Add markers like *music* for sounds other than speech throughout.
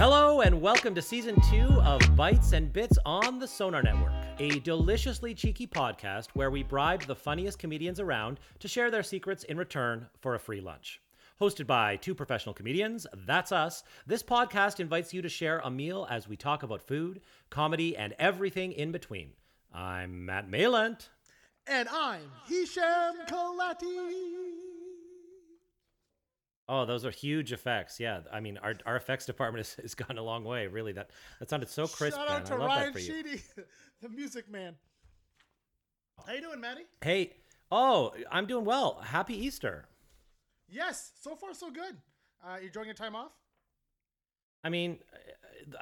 Hello and welcome to season two of Bites and Bits on the Sonar Network, a deliciously cheeky podcast where we bribe the funniest comedians around to share their secrets in return for a free lunch. Hosted by two professional comedians, that's us, this podcast invites you to share a meal as we talk about food, comedy, and everything in between. I'm Matt Malent. And I'm Hisham Kelati. Oh, those are huge effects. Yeah, I mean, our, our effects department has, has gone a long way. Really, that that sounded so crisp. Shout man. out to I love Ryan that for you. Sheedy, *laughs* the music man. How you doing, Maddie? Hey, oh, I'm doing well. Happy Easter. Yes, so far so good. Uh, you enjoying your time off? I mean,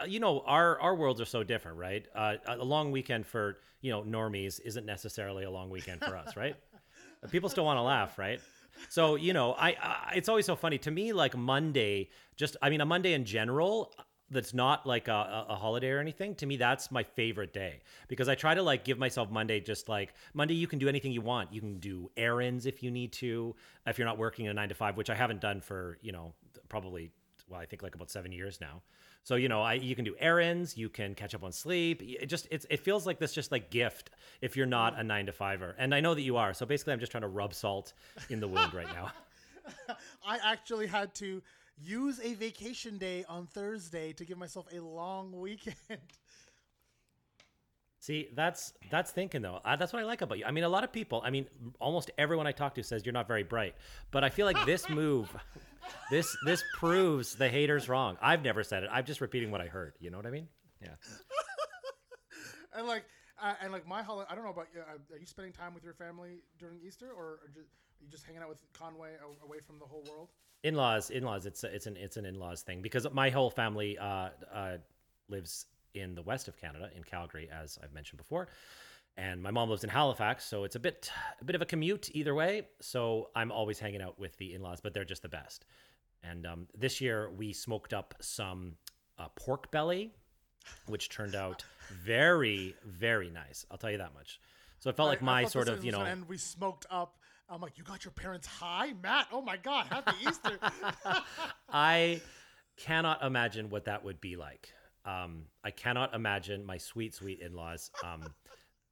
uh, you know, our our worlds are so different, right? Uh, a long weekend for you know normies isn't necessarily a long weekend for us, right? *laughs* People still want to laugh, right? So you know, I, I it's always so funny to me. Like Monday, just I mean, a Monday in general. Uh, that's not like a, a a holiday or anything. To me, that's my favorite day because I try to like give myself Monday just like Monday. You can do anything you want. You can do errands if you need to. If you're not working a nine to five, which I haven't done for you know probably well, I think like about seven years now. So you know, I you can do errands, you can catch up on sleep. It just it's it feels like this just like gift if you're not a nine to fiver, and I know that you are. So basically, I'm just trying to rub salt in the wound right now. *laughs* I actually had to use a vacation day on Thursday to give myself a long weekend. *laughs* See, that's that's thinking though. Uh, that's what I like about you. I mean, a lot of people. I mean, almost everyone I talk to says you're not very bright. But I feel like this move, *laughs* this this proves the haters wrong. I've never said it. I'm just repeating what I heard. You know what I mean? Yeah. *laughs* and like, uh, and like my holiday. I don't know about you. Uh, are you spending time with your family during Easter, or are, just, are you just hanging out with Conway away from the whole world? in-laws in-laws it's a, it's an it's an in-laws thing because my whole family uh, uh, lives in the west of canada in calgary as i've mentioned before and my mom lives in halifax so it's a bit a bit of a commute either way so i'm always hanging out with the in-laws but they're just the best and um, this year we smoked up some uh, pork belly which turned out very very nice i'll tell you that much so it felt like I- I my sort of you know gonna we smoked up. I'm like, you got your parents high, Matt. Oh my God, happy Easter. *laughs* I cannot imagine what that would be like. Um, I cannot imagine my sweet, sweet in-laws um,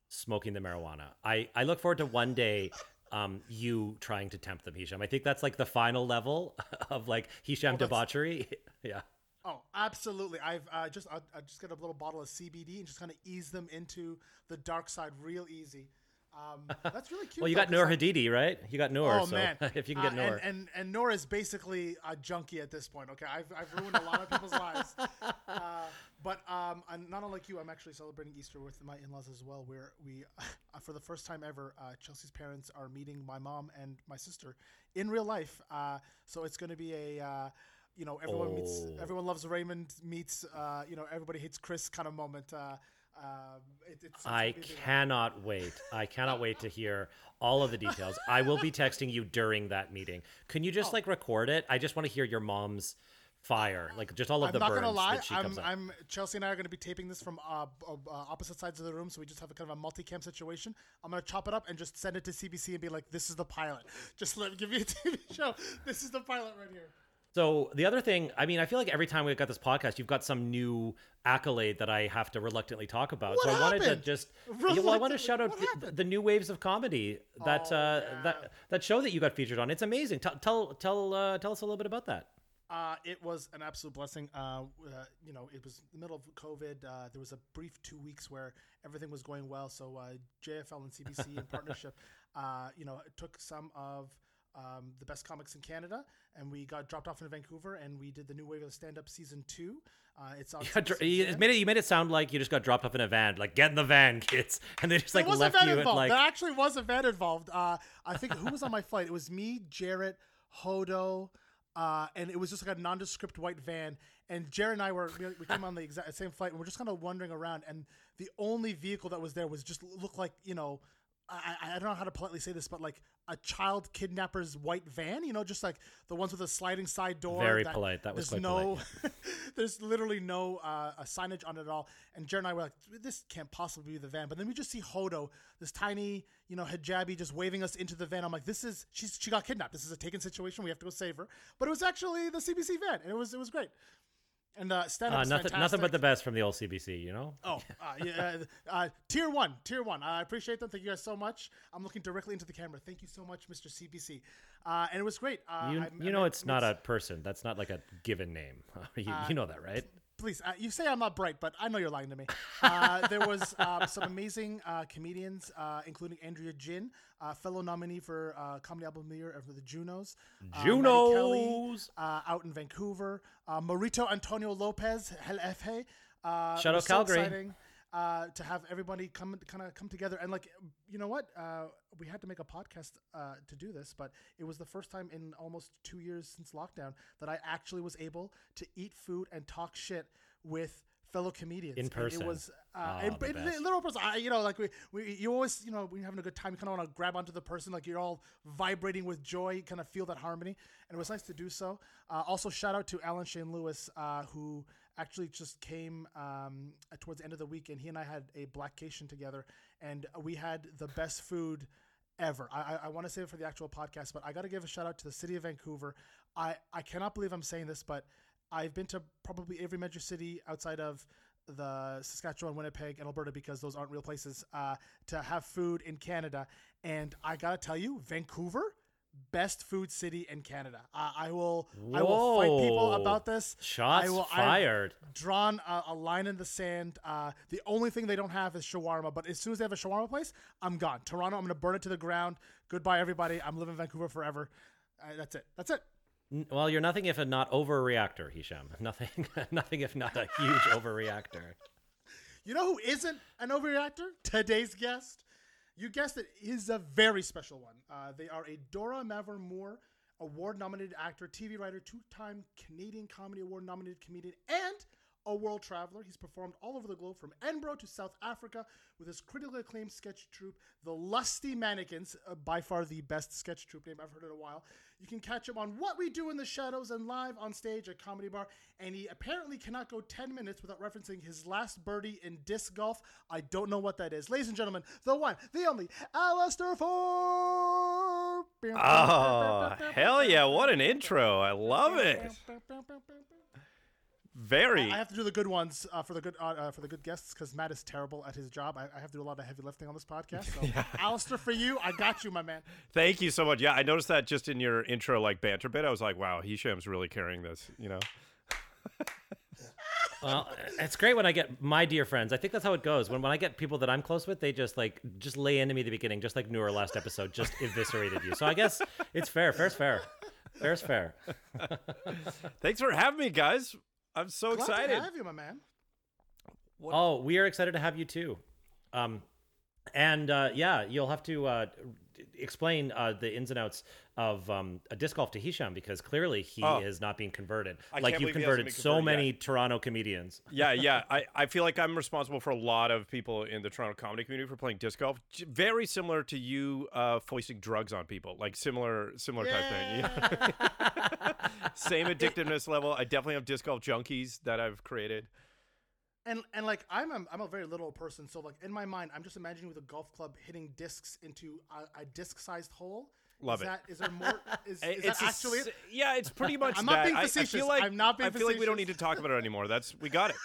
smoking the marijuana. I, I look forward to one day um, you trying to tempt them, Hisham. I think that's like the final level *laughs* of like Hisham that's- debauchery. *laughs* yeah. Oh, absolutely. I've uh, just I, I just got a little bottle of CBD and just kind of ease them into the dark side real easy. Um, that's really cute. Well, you got Noor Hadidi, right? You got Noor. Oh so man! *laughs* if you can Uh, get Noor. and, and and Noor is basically a junkie at this point. Okay, I've, I've ruined a lot of people's lives. *laughs* Uh, but um, I'm not unlike you. I'm actually celebrating Easter with my in-laws as well. Where we, *laughs* uh, for the first time ever, uh, Chelsea's parents are meeting my mom and my sister in real life. Uh, so it's going to be a. Uh, you know, everyone meets. Oh. Everyone loves Raymond meets. Uh, you know, everybody hates Chris kind of moment. Uh, um, it, I gonna be a big one. cannot wait. I cannot wait to hear all of the details. I will be texting you during that meeting. Can you Oh. just like record it? I just want to hear your mom's fire, like just all of I'm the not burns gonna lie. I'm. I'm Chelsea and I are gonna be taping this from uh, uh, opposite sides of the room, so we just have a kind of a multi-cam situation. I'm gonna chop it up and just send it to CBC and be like, "This is the pilot. Just let give me a TV show. This is the pilot right here." So the other thing, I mean, I feel like every time we've got this podcast, you've got some new accolade that I have to reluctantly talk about. What so I wanted to just, *laughs* yeah, well, I want to shout out the, the new waves of comedy that Oh, uh, yeah. that that show that you got featured on. It's amazing. Tell tell tell uh, tell us a little bit about that. Uh, it was an absolute blessing. Uh, uh, you know, it was the middle of COVID. Uh, there was a brief two weeks where everything was going well. So uh, JFL and CBC in *laughs* partnership, uh, you know, took some of um, the best comics in Canada, and we got dropped off in Vancouver, and we did the new wave of stand up season two. Uh, it's on. You, dr- you made it. You made it sound like you just got dropped off in a van. Like get in the van, kids, *laughs* and they just like left you at involved. like. There actually was a van involved. Uh, I think who was on my *laughs* flight? It was me, Jarrett, Hoodo, uh, and it was just like a nondescript white van. And Jarrett and I were we, we came on the exact same flight, and we're just kind of wandering around. And the only vehicle that was there was just looked like you know. I, I don't know how to politely say this, but like a child kidnapper's white van, you know, just like the ones with a sliding side door. Very polite. That was there's no, *laughs* there's literally no uh, signage on it at all. And Jared and I were like, this can't possibly be the van. But then we just see Hoodo, this tiny, you know, hijabi, just waving us into the van. I'm like, this is she's she got kidnapped. This is a taken situation. We have to go save her. But it was actually the CBC van, and it was it was great. And uh, stand up Uh, nothing, nothing but the best from the old CBC, you know. Oh, uh, yeah, uh, uh, tier one, tier one. I appreciate them. Thank you guys so much. I'm looking directly into the camera. Thank you so much, Mr. CBC. Uh, and it was great. Uh, You, I- you I know, met- it's not a person. That's not like a given name. *laughs* you, you know that, right? Please uh, you say i'm not bright but i know you're lying to me uh, there was um, *laughs* some amazing uh, comedians uh, including andrea jin uh, fellow nominee for uh, comedy album of the year of the junos uh, Kelly, Junos! uh, out in vancouver uh, marito antonio lopez hel efe uh, Shout out Calgary. Uh, to have everybody come kind of come together. And like you know what? Uh, we had to make a podcast uh, to do this but it was the first time in almost two years since lockdown that i actually was able to eat food and talk shit with fellow comedians. In And person. it was uh, Oh, in, the in- best. literal person I, you know like we, we you always you know when you're having a good time you kind of want to grab onto the person like you're all vibrating with joy you kind of feel that harmony. And it was nice to do so. Uh, also shout out to alan shane lewis uh, who actually just came um, towards the end of the week and he and i had a blackcation together and we had the best food ever i, I, I want to save it for the actual podcast but i got to give a shout out to the city of vancouver i, I cannot believe i'm saying this but i've been to probably every major city outside of the Saskatchewan, Winnipeg, and Alberta because those aren't real places uh, to have food in Canada. And I gotta tell you, Vancouver, best food city in Canada. Uh, I will, I will fight people about this. Shots I will, I've fired. drawn a, a line in the sand. Uh, the only thing they don't have is shawarma. But as soon as they have a shawarma place, I'm gone. Toronto, I'm gonna burn it to the ground. Goodbye, everybody. I'm living in Vancouver forever. Uh, that's it. That's it. Well, you're nothing if a not overreactor, Hisham. *laughs* Nothing, *laughs* nothing if not a huge *laughs* overreactor. You know who isn't an overreactor? Today's guest. You guessed it, is a very special one. Uh, they are a Dora Mavor Moore award nominated actor, TV writer, two time Canadian Comedy Award nominated comedian, and a world traveler. He's performed all over the globe from Edinburgh to South Africa with his critically acclaimed sketch troupe, The Lusty Mannequins, uh, by far the best sketch troupe name I've heard in a while. You can catch him on What We Do in the Shadows and live on stage at Comedy Bar. And he apparently cannot go 10 minutes without referencing his last birdie in disc golf. I don't know what that is. Ladies and gentlemen, the one, the only, Alistair Forbes. Oh, hell yeah. What an intro. I love it. Very. I have to do the good ones uh, for the good uh, uh, for the good guests because Matt is terrible at his job. I, I have to do a lot of heavy lifting on this podcast. So, *laughs* Alistair, for you, I got you, my man. Thank you so much. Yeah, I noticed that just in your intro, like banter bit. I was like, wow, Hisham's really carrying this, you know? *laughs* Well, it's great when I get my dear friends. I think that's how it goes. When when I get people that I'm close with, they just like just lay into me at the beginning, just like Noor last episode, just *laughs* eviscerated you. So I guess it's fair. Fair's fair. Fair's fair. Thanks for having me, guys. I'm so Glad excited. to have you, my man. Oh, we are excited to have you too. Um, and uh, yeah, you'll have to uh, explain uh, the ins and outs of um, a disc golf to Hisham because clearly he Oh. is not being converted. I like you've believe converted so converted many yet. Toronto comedians. *laughs* yeah, yeah. I, I feel like I'm responsible for a lot of people in the Toronto comedy community for playing disc golf. Very similar to you uh, foisting drugs on people, like similar similar type thing. you *laughs* know? Same addictiveness level. I definitely have disc golf junkies that I've created. And and like I'm a, I'm a very little person, so like in my mind, I'm just imagining with a golf club hitting discs into a, a disc-sized hole. Love is it. That, is there more? *laughs* Is, is it's that a actually? s- it? yeah, it's pretty *laughs* much I'm not that. being I- I, facetious. feel like I'm not being I feel like we don't need to talk about it anymore. That's we got it.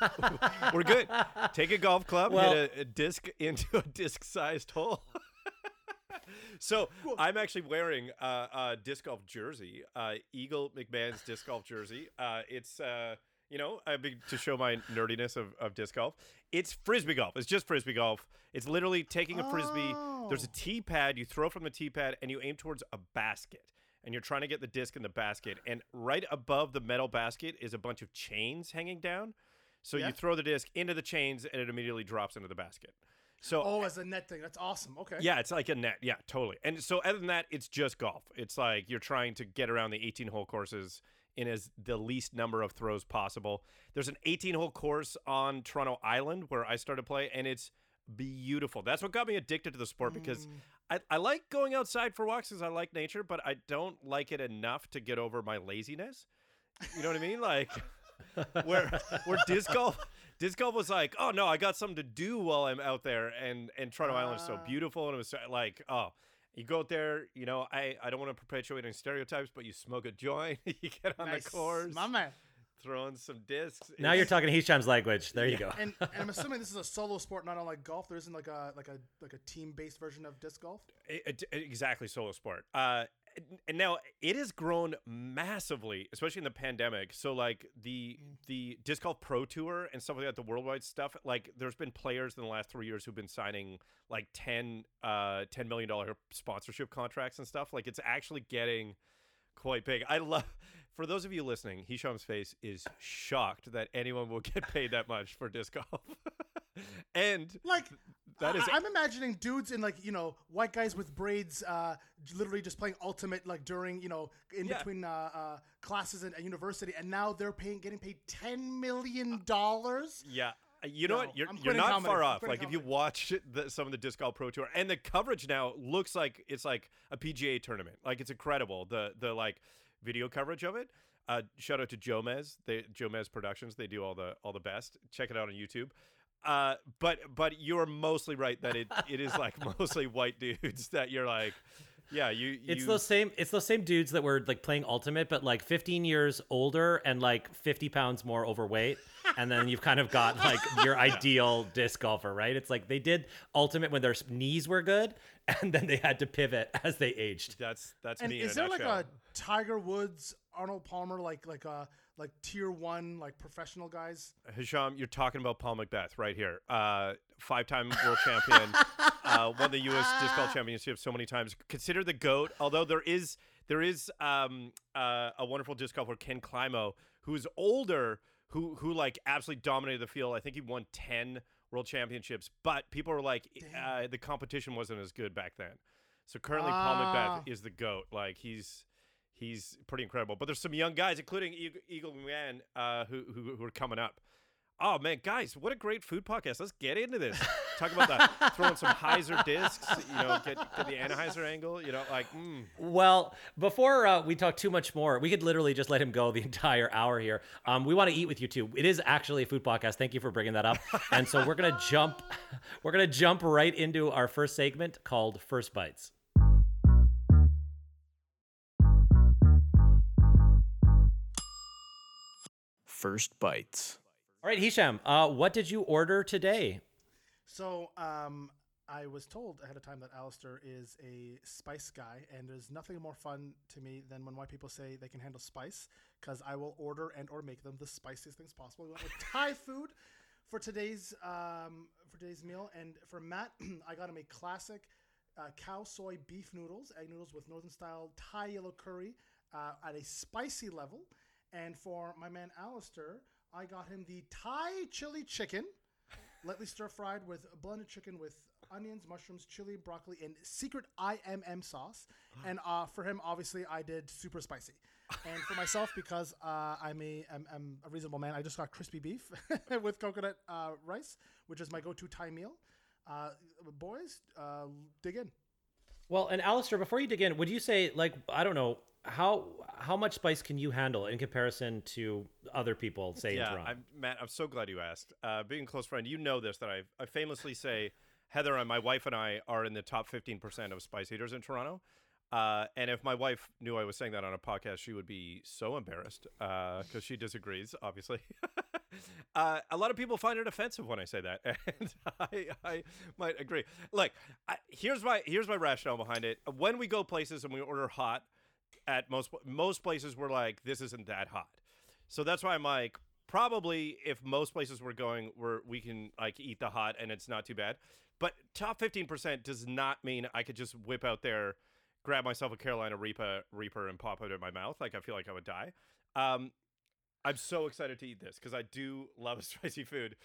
*laughs* We're good. Take a golf club, Well- hit a, a disc into a disc-sized hole. so I'm actually wearing uh, a disc golf jersey, uh, Eagle McMahon's disc golf jersey. Uh, it's uh, You know, I mean, to show my nerdiness of, of disc golf, it's frisbee golf. It's just frisbee golf. It's literally taking a frisbee. There's a Oh. tee pad. You throw from the tee pad, and you aim towards a basket. And you're trying to get the disc in the basket. And right above the metal basket is a bunch of chains hanging down. So Yeah. you throw the disc into the chains, and it immediately drops into the basket. So Oh, as a net thing. That's awesome. Okay. yeah, it's like a net. Yeah, totally. And so other than that, it's just golf. It's like you're trying to get around the 18 hole courses in as the least number of throws possible. There's an 18 hole course on Toronto Island where I started play, and it's beautiful. That's what got me addicted to the sport because I, I like going outside for walks because I like nature, but I don't like it enough to get over my laziness. You know what I mean? Like *laughs* where where disc golf disc golf was like, oh no, I got something to do while I'm out there, and and Toronto Island is so Ah. beautiful, and it was so- like, oh, you go out there, you know, I I don't want to perpetuate any stereotypes, but you smoke a joint, *laughs* you get on Nice. the course, My man. throwing some discs. Now you're It's- talking Hisham's language. There you go. And, *laughs* and I'm assuming this is a solo sport, not unlike golf. There isn't like a like a like a team based version of disc golf. I- I- exactly solo sport. Uh, and- now it has grown massively, especially in the pandemic. So like the the disc golf pro tour and stuff like that, the worldwide stuff. Like there's been players in the last three years who've been signing like 10 uh 10 million dollar sponsorship contracts and stuff. Like it's actually getting quite big. I love. *laughs* For those of you listening, Hisham's face is shocked that anyone will get paid that much for disc golf. *laughs* *laughs* and Like That is- I, am imagining dudes in like you know white guys with braids, uh, literally just playing ultimate like during you know in Yeah. between uh, uh, classes at, university, and now they're paying getting paid ten million dollars. Yeah. uh, You know No, what? You're, you're not comedy. far off. Like if you watch the, some of the disc golf pro tour and the coverage now looks like it's like a PGA tournament. Like it's incredible. The the like video coverage of it. Uh, shout out to Jomez. They Jomez Productions. They do all the all the best. Check it out on YouTube. Uh, but but you're mostly right that it, it is like *laughs* mostly white dudes *laughs* that you're like, yeah, you. It's those same. It's those same dudes that were like playing Ultimate, but like 15 years older and like 50 pounds more overweight. And then you've kind of got like your *laughs* ideal disc golfer, right? It's like they did Ultimate when their knees were good, and then they had to pivot as they aged. That's that's And me. in is a there like nutshell. a Tiger Woods, Arnold Palmer, like like uh like tier one like professional guys? Hisham, you're talking about Paul McBeth right here. Uh, five-time world champion, *laughs* uh, won the U.S. disc golf championship so many times. Consider the goat. Although there is there is um, uh, a wonderful disc golfer, Ken Climo, who's older, who who like absolutely dominated the field. I think he won ten world championships. But people are like, uh, the competition wasn't as good back then. So currently, Paul Ah. McBeth is the goat. Like he's he's pretty incredible. But there's some young guys, including Eagle, Man, uh, who, who who are coming up. Oh man, guys, what a great food podcast! Let's get into this. Talk about that. *laughs* Throwing some Heiser discs, you know, get, get the Anheuser angle. You know, like mm. Well, before uh, we talk too much more, we could literally just let him go the *laughs* entire hour here. Um, we want to eat with you too. It is actually a food podcast. Thank you for bringing that up. And so we're gonna jump, *laughs* we're gonna jump right into our first segment called First Bites. First Bites. All right, Hisham, uh, what did you order today? So um, I was told ahead of time that Alistair is a spice guy, and there's nothing more fun to me than when white people say they can handle spice, because I will order and or make them the spiciest things possible. We went with *laughs* Thai food for today's um, for today's meal, and for Matt, *clears throat* I got him a classic uh, khao soi beef noodles, egg noodles with northern style Thai yellow curry uh, at a spicy level, and for my man Alistair, I got him the Thai chili chicken lightly stir fried with blended chicken with onions, mushrooms, chili, broccoli, and secret IMM sauce. And uh, for him, obviously, I did super spicy. And for myself, *laughs* because uh, I'm a I'm, I'm a reasonable man, I just got crispy beef *laughs* with coconut uh, rice, which is my go-to Thai meal. Uh, boys, uh, dig in. Well, and Alistair, before you dig in, would you say like I don't know how how much spice can you handle in comparison to other people, say in yeah, Toronto? I'm, Matt, I'm so glad you asked. Uh, being a close friend, you know this that I I famously say Heather and my wife and I are in the top 15% of spice eaters in Toronto. Uh, and if my wife knew I was saying that on a podcast, she would be so embarrassed because she disagrees, obviously. *laughs* uh, a lot of people find it offensive when I say that, *laughs* and I, I might agree. Like, I, here's my here's my rationale behind it. When we go places and we order hot, at most most places we're like, this isn't that hot. So that's why I'm like, probably if most places we're going, where we can like eat the hot and it's not too bad. But top fifteen percent does not mean I could just whip out there, grab myself a Carolina Reaper, Reaper, and pop it in my mouth. Like I feel like I would die. Um, I'm so excited to eat this because I do love *laughs* spicy food,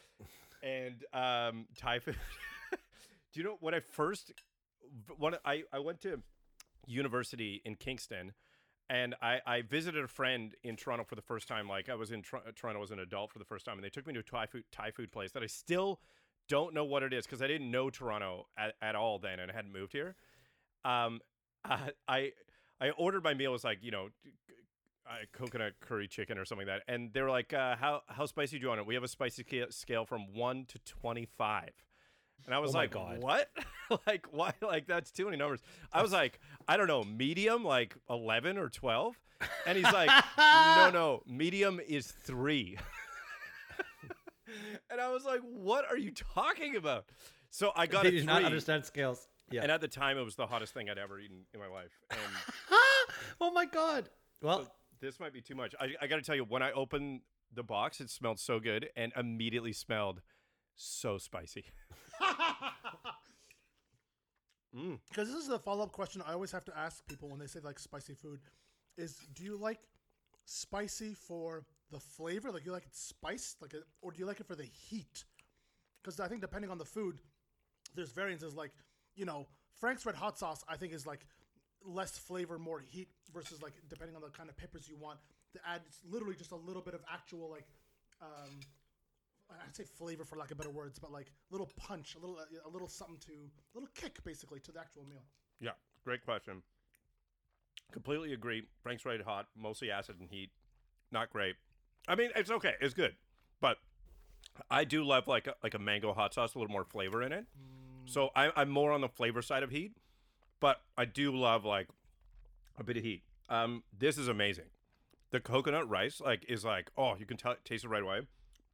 and um, Thai food. *laughs* do you know when I first when I I went to university in Kingston, and I I visited a friend in Toronto for the first time. Like I was in Tor- Toronto as an adult for the first time, and they took me to a Thai food Thai food place that I still don't know what it is because I didn't know Toronto at, at all then and I hadn't moved here. Um, I I, ordered my meal was like you know. Uh, coconut curry chicken or something like that, and they were like, uh, "How how spicy do you want it?" We have a spicy sca- scale from one to twenty five, and I was Oh like. "What? *laughs* like why? Like that's too many numbers." I was like, "I don't know, medium, like eleven or 12? and he's like, "No, *laughs* no, medium is three. *laughs* and I was like, "What are you talking about?" So I got they a three, not understand scales. Yeah. and at the time, it was the hottest thing I'd ever eaten in my life. And oh my god. Well, this might be too much. I, I got to tell you, when I opened the box, it smelled so good and immediately smelled so spicy. Because this is the follow up question I always have to ask people when they say like spicy food is do you like spicy for the flavor? Like you like it spiced? Like or do you like it for the heat? Because I think depending on the food, there's variances like, you know, Frank's Red Hot Sauce I think is like less flavor, more heat versus like depending on the kind of peppers you want to add literally just a little bit of actual like um I'd say flavor for lack of better words, but like a little punch, a little a little something to a little kick basically to the actual meal. Yeah, great question. Completely agree. Frank's Red Hot, mostly acid and heat. Not great. I mean, it's okay. It's good, but I do love like a, like a mango hot sauce, a little more flavor in it. So I, I'm more on the flavor side of heat, but I do love like a bit of heat. Um, this is amazing. The coconut rice like is like oh you can tell taste it right away.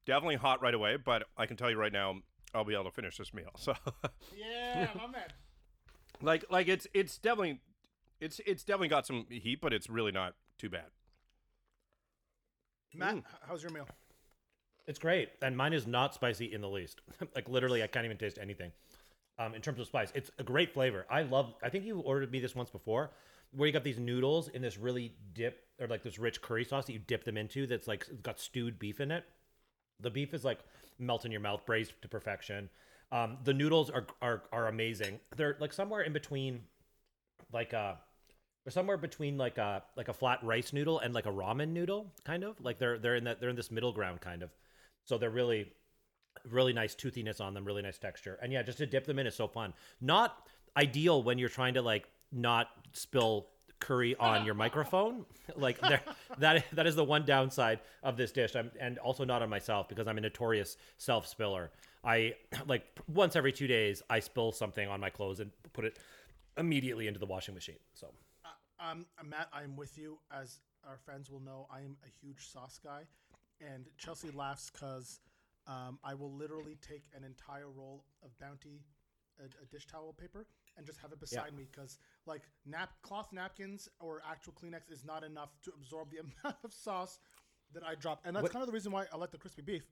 Definitely hot right away, but I can tell you right now I'll be able to finish this meal. *laughs* So Yeah, my man. like like it's it's definitely it's it's definitely got some heat, but it's really not too bad. Matt, h- how's your meal? It's great, and mine is not spicy in the least. *laughs* like literally, I can't even taste anything. Um, in terms of spice, it's a great flavor. I love. I think you ordered me this once before, where you got these noodles in this really dip or like this rich curry sauce that you dip them into. That's like it's got stewed beef in it. The beef is like melt in your mouth, braised to perfection. Um, the noodles are, are are amazing. They're like somewhere in between, like a, they're somewhere between like a like a flat rice noodle and like a ramen noodle, kind of. Like they're they're in that they're in this middle ground, kind of. So they're really, really nice toothiness on them, really nice texture, and yeah, just to dip them in is so fun. Not ideal when you're trying to like not spill curry on your microphone. *laughs* Like *laughs* that that is the one downside of this dish. I'm and also not on myself because I'm a notorious self spiller. I *clears throat* like once every two days I spill something on my clothes and put it immediately into the washing machine. So Um, Matt, I'm with you. As our fans will know, I am a huge sauce guy, and Chelsea laughs because um, I will literally take an entire roll of Bounty, a, a dish towel paper, and just have it beside me because like nap cloth napkins or actual Kleenex is not enough to absorb the *laughs* amount of sauce that I drop, and that's What- kind of the reason why I like the crispy beef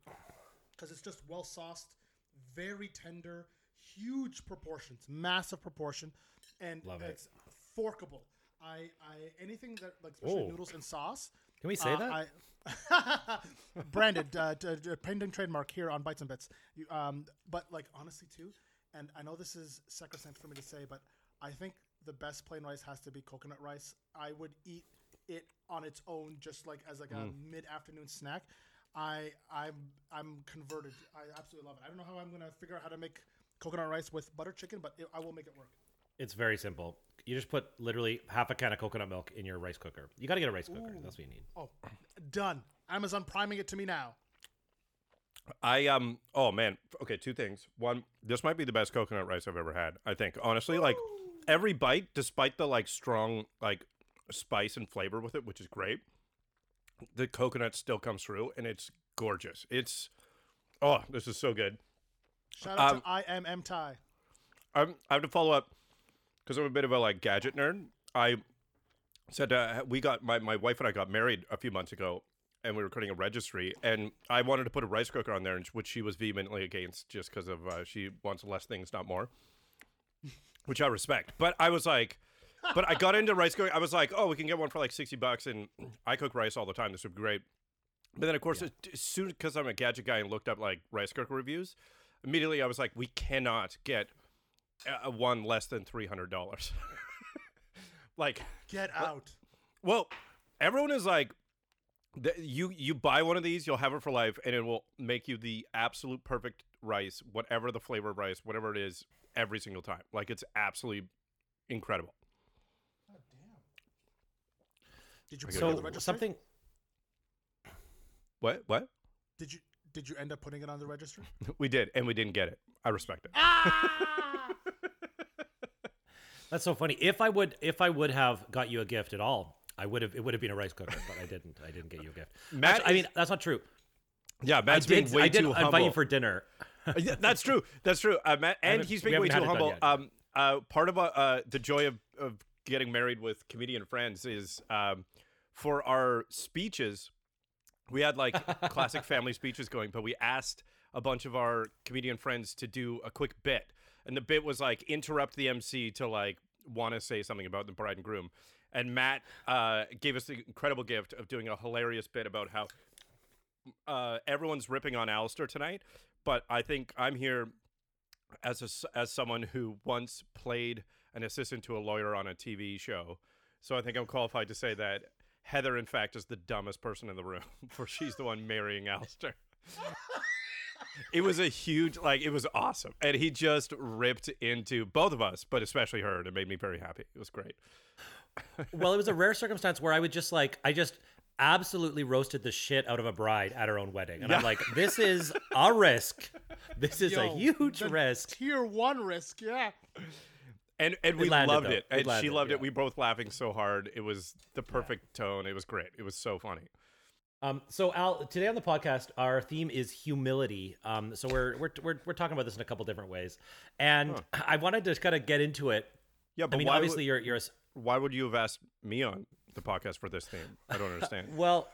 because it's just well sauced, very tender, huge proportions, massive proportion, and Love it. it's forkable. I, I anything that like especially Oh. noodles and sauce. Can we say uh, that? I, *laughs* branded, uh, t- t- pending trademark here on Bites and Bits. You, um, but like honestly too, and I know this is sacrosanct for me to say, but I think the best plain rice has to be coconut rice. I would eat it on its own, just like as like a mm. mid-afternoon snack. I I'm I'm converted. I absolutely love it. I don't know how I'm gonna figure out how to make coconut rice with butter chicken, but it, I will make it work. It's very simple. You just put literally half a can of coconut milk in your rice cooker. You got to get a rice cooker. That's what you need. Oh, done. Amazon priming it to me now. I um oh man. Okay two things. One this might be the best coconut rice I've ever had I think. Honestly like every bite despite the like strong like spice and flavor with it which is great the coconut still comes through and it's gorgeous. It's oh this is so good. Shout out Um, to I am M Ty. I'm, I have to follow up because I'm a bit of a like gadget nerd. I said uh, we got my, my wife and I got married a few months ago, and we were creating a registry, and I wanted to put a rice cooker on there, which she was vehemently against, just because of uh, she wants less things, not more, *laughs* which I respect. But I was like, but I got into rice cooking. I was like, oh, we can get one for like sixty bucks, and I cook rice all the time. This would be great. But then, of course, as soon because I'm a gadget guy and looked up like rice cooker reviews, immediately I was like, we cannot get uh, one less than three hundred dollars. *laughs* like, Get out. well, everyone is like, th- you you buy one of these, you'll have it for life, and it will make you the absolute perfect rice, whatever the flavor of rice, whatever it is, every single time. Like it's absolutely incredible. Did you put it on the So something. What what Did you did you end up putting it on the register? *laughs* we did, and we didn't get it. I respect it. Ah! *laughs* That's so funny. If I would, if I would have got you a gift at all, I would have. It would have been a rice cooker, but I didn't. I didn't get you a gift. *laughs* Matt Actually, I mean, that's not true. Yeah, I Matt's being did. way I did too invite humble. you for dinner. *laughs* Yeah, that's true. That's true. Uh, Matt, and he's being way too had it done humble. Um, uh, part of uh, uh, the joy of, of getting married with comedian friends is um, for our speeches, we had like *laughs* classic family speeches going, but we asked a bunch of our comedian friends to do a quick bit, and the bit was like interrupt the MC to like want to say something about the bride and groom. And Matt uh, gave us the incredible gift of doing a hilarious bit about how uh, everyone's ripping on Alistair tonight, but I think I'm here as a as someone who once played an assistant to a lawyer on a TV show. So I think I'm qualified to say that Heather, in fact, is the dumbest person in the room, *laughs* for she's the one marrying Alistair. it was a huge, like, it was awesome, and he just ripped into both of us, but especially her, and it made me very happy. It was great. Well, it was a rare circumstance where I would just like, I just absolutely roasted the shit out of a bride at her own wedding, and I'm like, this is a *laughs* risk. This is a huge risk. Tier one risk, yeah. And and we landed, loved though. it. It And she loved yeah. it. We both laughing so hard. It was the perfect tone. It was great. It was so funny. Um, so Al, today on the podcast, our theme is humility. Um, so we're we're we're, we're talking about this in a couple different ways, and I wanted to kind of get into it. Yeah, but I mean, obviously, would, you're you're a s- why would you have asked me on the podcast for this theme? I don't understand. *laughs* well.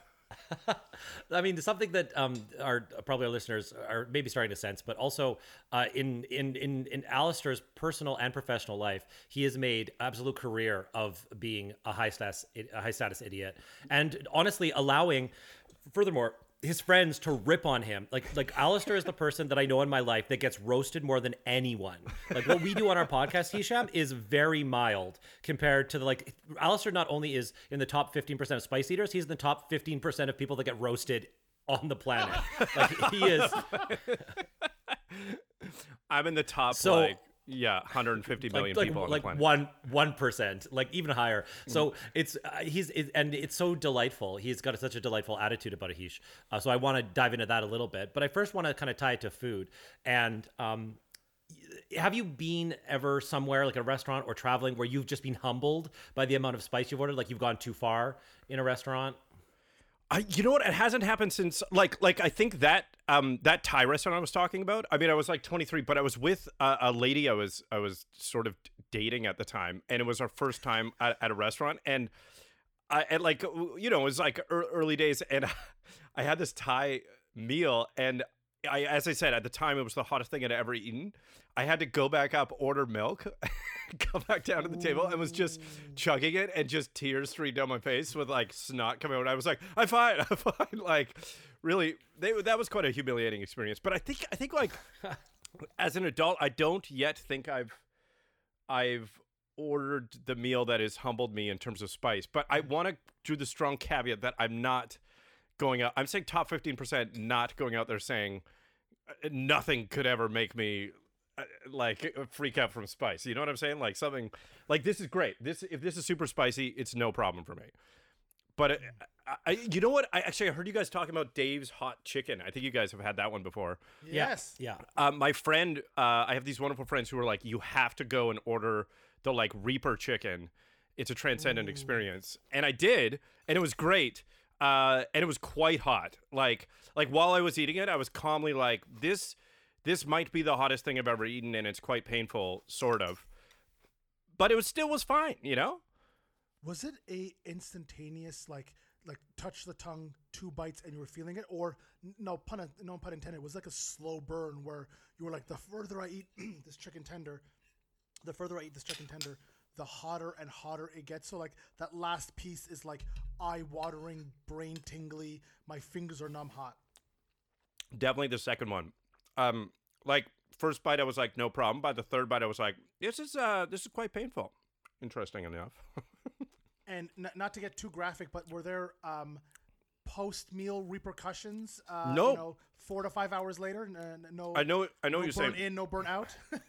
*laughs* I mean, something that um, our probably our listeners are maybe starting to sense, but also uh, in in in in Alistair's personal and professional life, he has made absolute career of being a high status a high status idiot, and honestly allowing, furthermore, his friends to rip on him. Like like Alistair is the person that I know in my life that gets roasted more than anyone. Like what we do on our podcast, Hisham, is very mild compared to the like Alistair not only is in the top 15% of spice eaters, he's in the top 15% of people that get roasted on the planet. Like he is *laughs* I'm in the top So- like yeah, 150 million like, people on like the planet. one one percent, like even higher. So it's uh, he's it, and it's so delightful. He's got such a delightful attitude about Ahish. Uh, so I want to dive into that a little bit, but I first want to kind of tie it to food. And um, have you been ever somewhere like a restaurant or traveling where you've just been humbled by the amount of spice you've ordered? Like you've gone too far in a restaurant? I, you know what? It hasn't happened since like like I think that um that Thai restaurant I was talking about. I mean, I was like 23, but I was with a, a lady I was I was sort of dating at the time, and it was our first time at, at a restaurant, and I and like you know it was like early days, and *laughs* I had this Thai meal, and I as I said at the time it was the hottest thing I'd ever eaten. I had to go back up, order milk, *laughs* come back down to the table, and was just chugging it, and just tears streamed down my face with like snot coming out. I was like, "I'm fine, I'm *laughs* fine." Like, really, they, that was quite a humiliating experience. But I think, I think, like, *laughs* as an adult, I don't yet think I've, I've ordered the meal that has humbled me in terms of spice. But I want to do the strong caveat that I'm not going out. I'm saying top 15%, not going out there saying uh, nothing could ever make me like uh, freak out from spice. You know what I'm saying? Like something like this is great. This if this is super spicy, it's no problem for me. But it, I, I, you know what? I actually I heard you guys talking about Dave's hot chicken. I think you guys have had that one before. Yes. Yeah. Uh, my friend, uh, I have these wonderful friends who are like, you have to go and order the like Reaper chicken. It's a transcendent experience, and I did, and it was great. Uh, and it was quite hot. Like, like while I was eating it, I was calmly like, this, this might be the hottest thing I've ever eaten, and it's quite painful, sort of. But it was still was fine, you know. Was it a instantaneous like like touch the tongue two bites and you were feeling it, or no pun no pun intended. It was like a slow burn where you were like, the further I eat *clears throat* this chicken tender, the further I eat this chicken tender, the hotter and hotter it gets. So like that last piece is like eye watering, brain tingly. My fingers are numb hot. Definitely the second one. Um, like first bite, I was like, no problem. By the third bite, I was like, this is uh, this is quite painful. Interesting enough. *laughs* And n- not to get too graphic, but were there um, post meal repercussions? Uh, No. You know, four to five hours later, n- n- no. I know, I know no you're burn saying. in, no burn out. *laughs*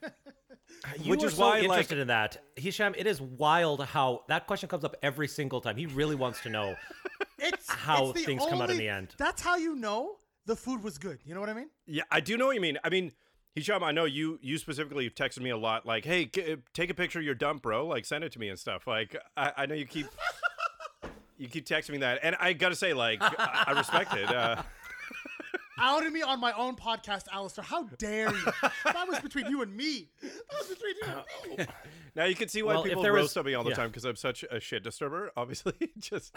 You Which is so why, like- interested in that, Hisham. It is wild how that question comes up every single time. He really wants to know. *laughs* it's How it's the things come out in the end. That's how you know the food was good. You know what I mean? Yeah, I do know what you mean. I mean, Hisham, I know you you specifically have texted me a lot, like, "Hey, g- take a picture of your dump, bro. Like, send it to me and stuff." Like, I, I know you keep *laughs* you keep texting me that, and I gotta say, like, I, I respect it. Uh, *laughs* Outed me on my own podcast, Alistair. How dare you? that was between you and me. That was between you and me. *laughs* now you can see why Well, people there was- roast on me all the yeah. time because I'm such a shit disturber. Obviously, just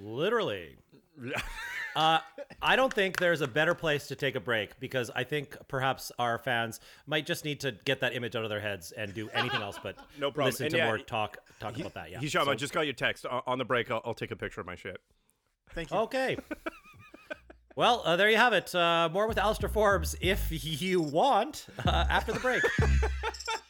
Literally. Uh, I don't think there's a better place to take a break because I think perhaps our fans might just need to get that image out of their heads and do anything else but *laughs* No problem. listen And to yeah, more talk talk about that. Yeah. Hisham, So- I just got your text on the break. I'll, I'll take a picture of my shit. Thank you. Okay. *laughs* well, uh, there you have it. Uh, more with Alistair Forbes if you want uh, after the break. *laughs*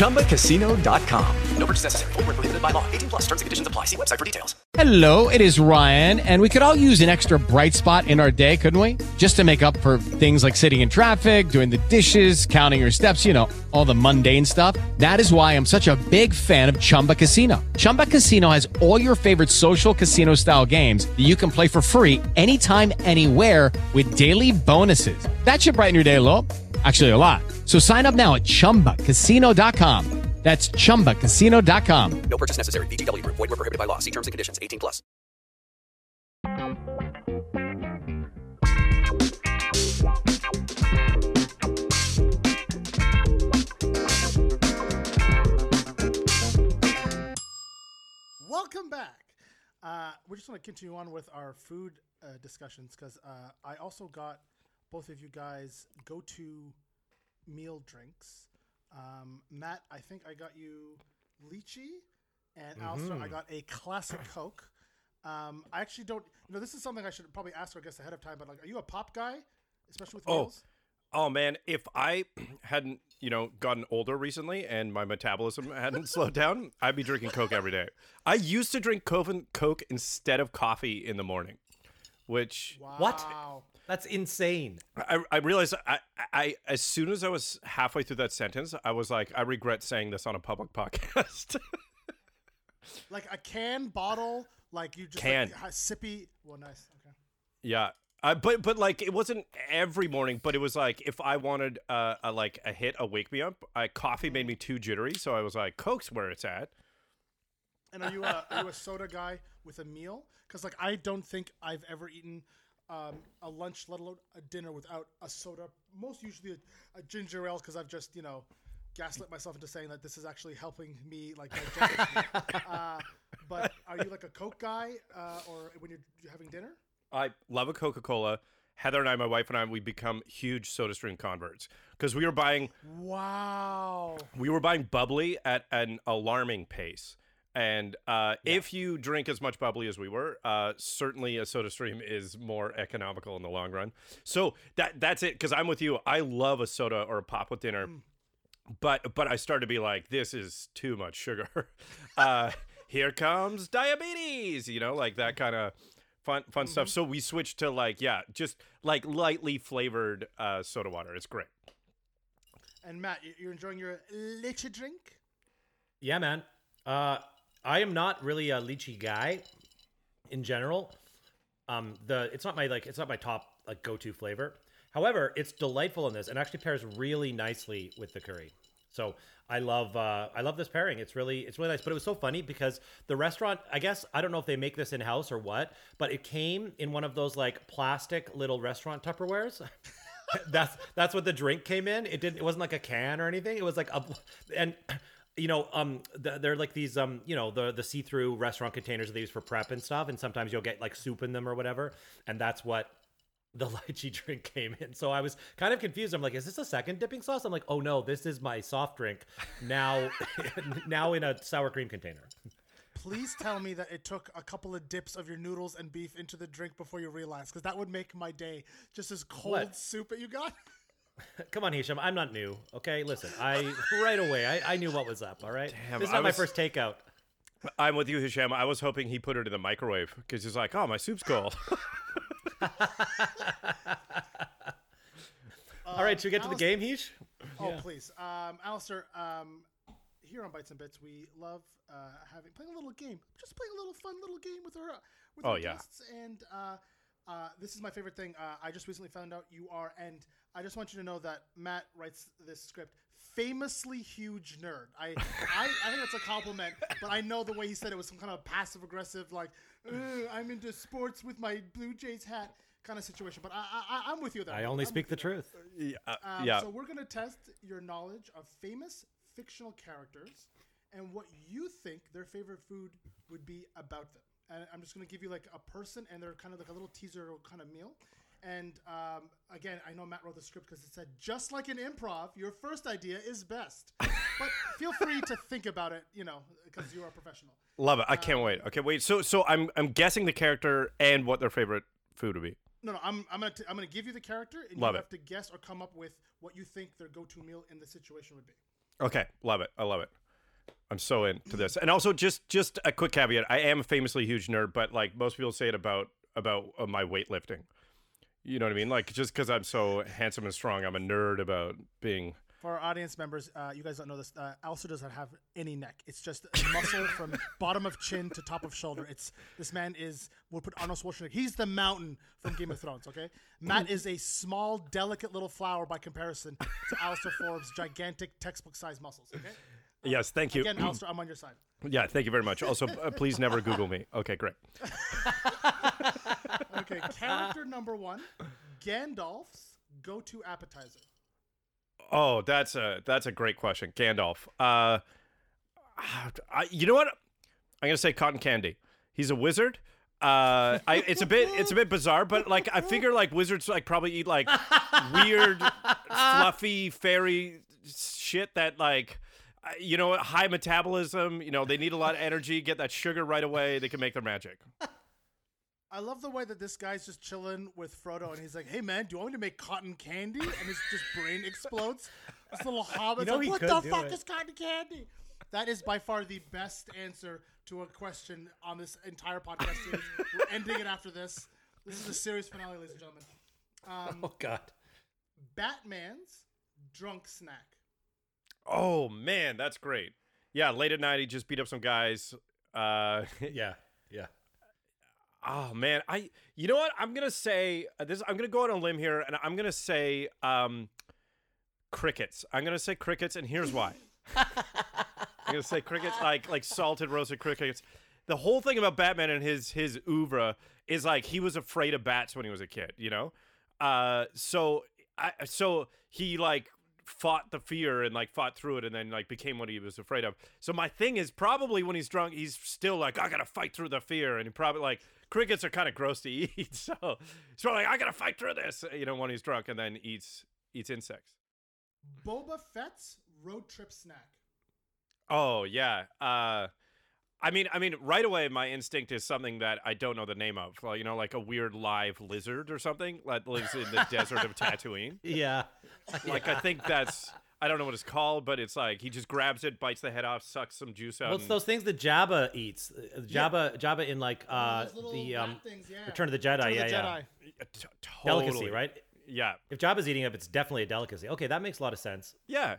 ChumbaCasino.com. No purchase necessary. Void where prohibited by law. 18 plus terms and conditions apply. See website for details. Hello, it is Ryan, and we could all use an extra bright spot in our day, couldn't we? Just to make up for things like sitting in traffic, doing the dishes, counting your steps, you know, all the mundane stuff. That is why I'm such a big fan of Chumba Casino. Chumba Casino has all your favorite social casino style games that you can play for free anytime, anywhere with daily bonuses. That should brighten your day a little. Actually, a lot. So sign up now at chumbacasino.com. That's chumbacasino.com. No purchase necessary. VGW Group. Void where prohibited by law. See terms and conditions. 18 plus. Welcome back. Uh, we're just going to continue on with our food uh, discussions because uh, I also got both of you guys go to meal drinks. Um, Matt, I think I got you lychee, and Alistair, I got a classic Coke. Um, I actually don't, you know, this is something I should probably ask our guests ahead of time, but like, are you a pop guy, especially with Oh. meals? Oh man, if I *clears throat* hadn't, you know, gotten older recently and my metabolism *laughs* hadn't slowed down, I'd be drinking Coke every day. I used to drink Coke, Coke instead of coffee in the morning, which What? Wow. That's insane. I, I realized I, I as soon as I was halfway through that sentence, I was like, I regret saying this on a public *laughs* podcast. Like a can, bottle, like you just Can. Like, sippy. Well, nice. Okay. yeah. Uh, but but like it wasn't every morning, but it was like if I wanted uh, a like a hit, a wake me up. I, coffee made me too jittery, so I was like, Coke's where it's at. And are you a are you a soda guy with a meal? Because like I don't think I've ever eaten um, a lunch, let alone a dinner, without a soda. Most usually a, a ginger ale, because I've just you know gaslit myself into saying that this is actually helping me like digest. *laughs* uh, but are you like a Coke guy, uh, or when you're, you're having dinner? I love a Coca Cola. Heather and I, my wife and I, we become huge Soda Stream converts because we were buying Wow. we were buying bubbly at an alarming pace. And uh, if you drink as much bubbly as we were, uh, certainly a Soda Stream is more economical in the long run. So that that's it. Because I'm with you. I love a soda or a pop with dinner, but but I start to be like, this is too much sugar. *laughs* uh, here comes diabetes. You know, like that kind of fun fun stuff. So we switched to like yeah, just like lightly flavored uh, soda water. It's great. And Matt, you- you're enjoying your little drink? Yeah, man. Uh, I am not really a lychee guy in general. Um, the it's not my like it's not my top like go-to flavor. However, it's delightful in this and actually pairs really nicely with the curry. So I love uh, I love this pairing. It's really it's really nice. But it was so funny because the restaurant I guess I don't know if they make this in house or what, but it came in one of those like plastic little restaurant Tupperwares. *laughs* that's that's what the drink came in. It didn't. It wasn't like a can or anything. It was like a and you know um th- they're like these um you know the the see-through restaurant containers that they use for prep and stuff. And sometimes you'll get like soup in them or whatever. And that's what *laughs* the lychee drink came in. So I was kind of confused. I'm like, is this a second dipping sauce? I'm like, oh no, this is my soft drink now *laughs* now in a sour cream container. Please tell me that it took a couple of dips of your noodles and beef into the drink before you realized, because that would make my day. Just this cold What? soup that you got. *laughs* *laughs* Come on, Hisham. I'm not new. Okay, listen. I right away I, I knew what was up. All right. Damn, this is I not my was- first takeout. I'm with you, Hisham. I was hoping he put it in the microwave because he's like, oh, my soup's cold. *laughs* *laughs* all right, should we get to the game, Hish? Oh, please. Um, Alistair, um, here on Bites and Bits, we love uh, having playing a little game. Just playing a little fun little game with our with Oh, our yeah. guests. And uh, uh, this is my favorite thing. Uh, I just recently found out you are, and I just want you to know that Matt writes this script. Famously huge nerd. I, I I think that's a compliment, but I know the way he said it was some kind of passive aggressive, like I'm into sports with my Blue Jays hat kind of situation. But I, I I'm with you there. I only I'm speak the with you there. truth. yeah. uh, Um, yeah. So we're gonna test your knowledge of famous fictional characters and what you think their favorite food would be about them. And I'm just gonna give you like a person and they're kind of like a little teaser kind of meal. And um, again, I know Matt wrote the script because it said just like an improv, your first idea is best. but feel free to think about it, you know, because you are a professional. Love it. I can't wait. Okay, wait. So, so I'm I'm guessing the character and what their favorite food would be. No, no, I'm, I'm gonna t- I'm gonna give you the character, and Love you it. have to guess or come up with what you think their go-to meal in the situation would be. Okay, love it. I love it. I'm so into this. And also, just just a quick caveat: I am a famously huge nerd, but like most people say it about about uh, my weightlifting. You know what I mean? Like just because I'm so handsome and strong, I'm a nerd about being. For our audience members, uh, you guys don't know this. Uh, Alistair does not have any neck. It's just muscle *laughs* from bottom of chin to top of shoulder. It's this man is. We'll put Arnold Schwarzenegger. He's the mountain from Game of Thrones. Okay, Matt is a small, delicate little flower by comparison to Alistair Forbes' gigantic textbook-sized muscles. Okay. *laughs* Yes, thank you. Again, Alistair, I'm on your side. yeah, thank you very much. Also, uh, please never Google me. Okay, great. *laughs* Okay, *laughs* character number one, Gandalf's go-to appetizer. Oh, that's a that's a great question, Gandalf. Uh, I, you know what? I'm gonna say cotton candy. He's a wizard. Uh, I, it's a bit it's a bit bizarre, but like I figure like wizards like probably eat like weird, fluffy fairy shit that like. You know, high metabolism. You know, they need a lot of energy. Get that sugar right away. They can make their magic. I love the way that this guy's just chilling with Frodo, and he's like, "Hey man, do you want me to make cotton candy?" And his just brain explodes. This little hobbit's know like, "What the fuck it." is cotton candy?" That is by far the best answer to a question on this entire podcast series. We're ending it after this. This is a serious finale, ladies and gentlemen. Um, Oh God. Batman's drunk snack. Oh man, that's great. Yeah, late at night he just beat up some guys. Uh, *laughs* Yeah. Yeah. Oh man, I you know what? I'm gonna say uh, this. I'm gonna go out on a limb here, and I'm gonna say um, crickets. I'm gonna say crickets, and here's why. *laughs* I'm gonna say crickets, like like salted roasted crickets. The whole thing about Batman and his his oeuvre is like he was afraid of bats when he was a kid. You know, uh, so I so he like fought the fear and like fought through it and then like became what he was afraid of. So my thing is probably when he's drunk, he's still like, I gotta fight through the fear, and he probably like crickets are kind of gross to eat, *laughs* so he's probably like, I gotta fight through this, you know, when he's drunk, and then eats eats insects. Boba Fett's road trip snack. Oh yeah. Uh I mean I mean right away my instinct is something that I don't know the name of. Well, you know, like a weird live lizard or something that lives in the desert of *laughs* Tatooine. Yeah. Like I think that's I don't know what it's called, but it's like he just grabs it, bites the head off, sucks some juice out. Well, it's and- those things that Jabba eats. Uh, Jabba, Jabba in like uh, those little the um, things, yeah. Return of the Jedi. Return of yeah, the yeah. Jedi. Yeah, t- Delicacy, right? Yeah. If Jabba's eating it, it's definitely a delicacy. Okay, that makes a lot of sense. Yeah.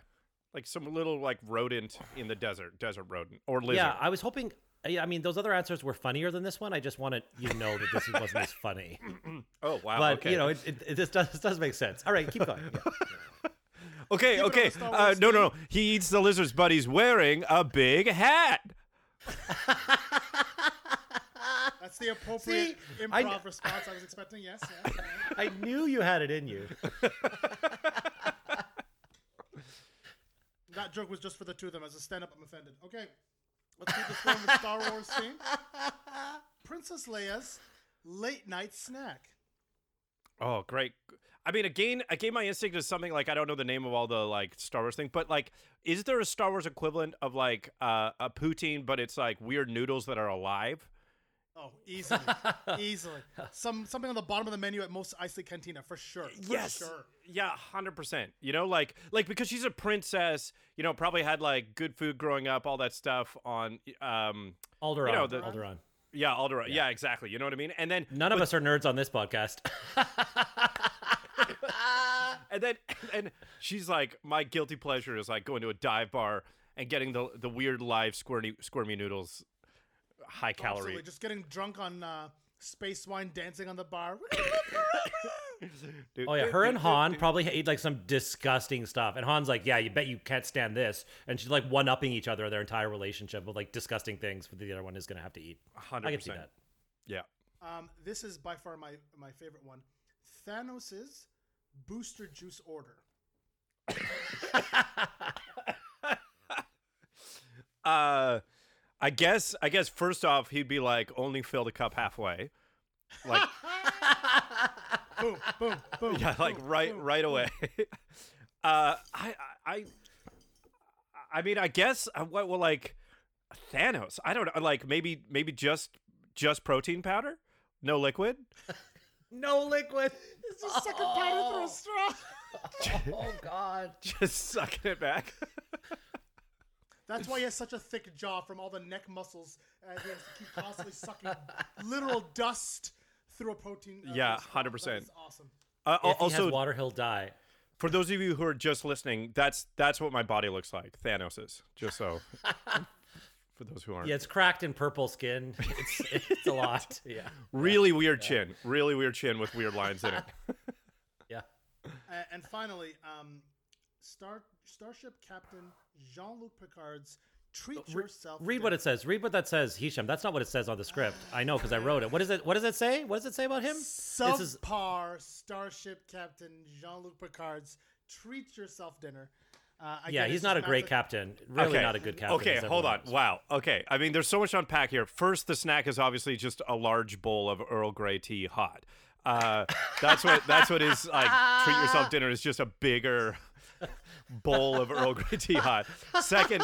like some little like rodent in the desert, desert rodent or lizard. Yeah, I was hoping. I mean, those other answers were funnier than this one. I just wanted you to know that this wasn't as funny. *laughs* oh wow. but okay. you know, it, it, it this does this does make sense. All right, keep going. *laughs* Yeah. Okay, Keep okay. Uh, no, no, no. He eats the lizards, but he's wearing a big hat. *laughs* That's the appropriate See, improv kn- response I was expecting. Yes. yes, *laughs* yes. I knew you had it in you. That joke was just for the two of them. As a stand-up, I'm offended. Okay, let's keep this going with Star Wars theme. *laughs* Princess Leia's late night snack. Oh, great. I mean, again, I again, my instinct is something like I don't know the name of all the like Star Wars thing, but like, is there a Star Wars equivalent of like uh, a poutine, but it's like weird noodles that are alive? Oh, easily, *laughs* easily. Some something on the bottom of the menu at Mos Eisley Cantina for sure. For yes. sure. Yeah, hundred percent. You know, like like because she's a princess, you know, probably had like good food growing up, all that stuff on um Alderaan. You know, the- Alderaan. yeah, Alderaan. Yeah. exactly. You know what I mean? And then None of us are nerds on this podcast. *laughs* and then and she's like, my guilty pleasure is like going to a dive bar and getting the the weird live squirmy squirmy noodles, high calorie. Absolutely. Just getting drunk on uh, space wine, dancing on the bar. *laughs* Dude, Oh yeah, her dude, and Han dude. probably ate like some disgusting stuff. And Han's like, "Yeah, you bet you can't stand this." And she's like one upping each other their entire relationship with like disgusting things that the other one is gonna have to eat. 100 I can see that. Yeah. Um, this is by far my my favorite one. Thanos's booster juice order. *laughs* Uh, I guess I guess first off he'd be like only fill the cup halfway, like *laughs* Boom, boom, boom. yeah, like boom, right boom. right away. *laughs* uh, I I I mean I guess uh, what well like Thanos. I don't know. Like maybe maybe just just protein powder, no liquid. No liquid. It's just sucking powder through a straw. *laughs* Oh God. *laughs* Just sucking it back. That's why he has such a thick jaw from all the neck muscles. Uh, he has to keep constantly sucking literal dust through a protein. Uh, Yeah, 100%. awesome. Uh, If he also, has water, he'll die. for those of you who are just listening, that's that's what my body looks like. Thanos's. Just so. *laughs* for those who aren't. Yeah, it's cracked in purple skin. *laughs* It's it's a lot. *laughs* Yeah. Really weird chin. Really weird chin with weird lines in it. *laughs* Yeah. And finally, um, Star Starship Captain Jean-Luc Picard's "Treat Yourself." Read what it says. Read what that says, Hisham. That's not what it says on the script. *sighs* I know because I wrote it. What is it? What does it say? What does it say about him? This is Subpar Starship Captain Jean-Luc Picard's "Treat Yourself" dinner. Uh, yeah. He's not a great massive- captain. Really not a good captain. Okay, hold on. knows. Wow. Okay. I mean, there's so much to unpack here. First, the snack is obviously just a large bowl of Earl Grey tea, hot. Uh, that's what that's what is like. Treat yourself *laughs* dinner is just a bigger *laughs* bowl of Earl Grey tea, hot. Second,